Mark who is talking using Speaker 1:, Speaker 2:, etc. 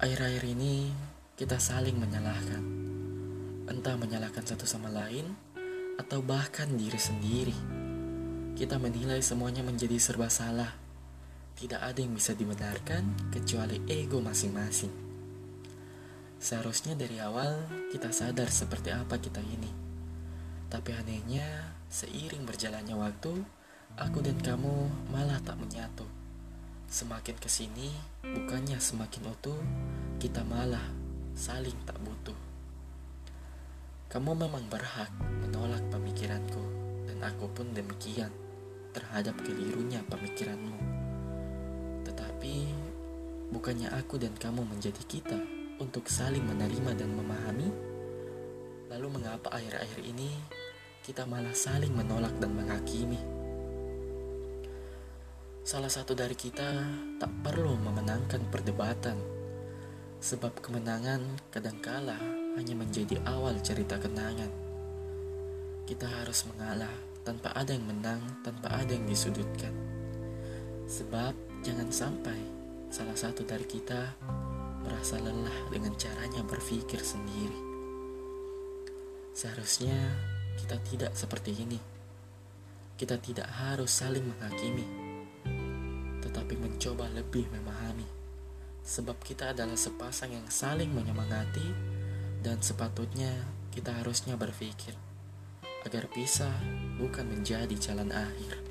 Speaker 1: Akhir-akhir ini kita saling menyalahkan. Entah menyalahkan satu sama lain atau bahkan diri sendiri. Kita menilai semuanya menjadi serba salah. Tidak ada yang bisa dibenarkan kecuali ego masing-masing. Seharusnya dari awal kita sadar seperti apa kita ini. Tapi anehnya, seiring berjalannya waktu, aku dan kamu malah tak menyatu. Semakin ke sini, bukannya semakin utuh, kita malah saling tak butuh. Kamu memang berhak menolak pemikiranku, dan aku pun demikian terhadap kelirunya pemikiranmu. Tetapi, bukannya aku dan kamu menjadi kita untuk saling menerima dan memahami? Lalu mengapa akhir-akhir ini kita malah saling menolak dan menghakimi? Salah satu dari kita tak perlu memenangkan perdebatan, sebab kemenangan kadangkala hanya menjadi awal cerita kenangan. Kita harus mengalah tanpa ada yang menang, tanpa ada yang disudutkan. Sebab jangan sampai salah satu dari kita merasa lelah dengan caranya berpikir sendiri. Seharusnya kita tidak seperti ini. Kita tidak harus saling menghakimi mencoba lebih memahami. Sebab kita adalah sepasang yang saling menyemangati dan sepatutnya kita harusnya berpikir agar pisah bukan menjadi jalan akhir.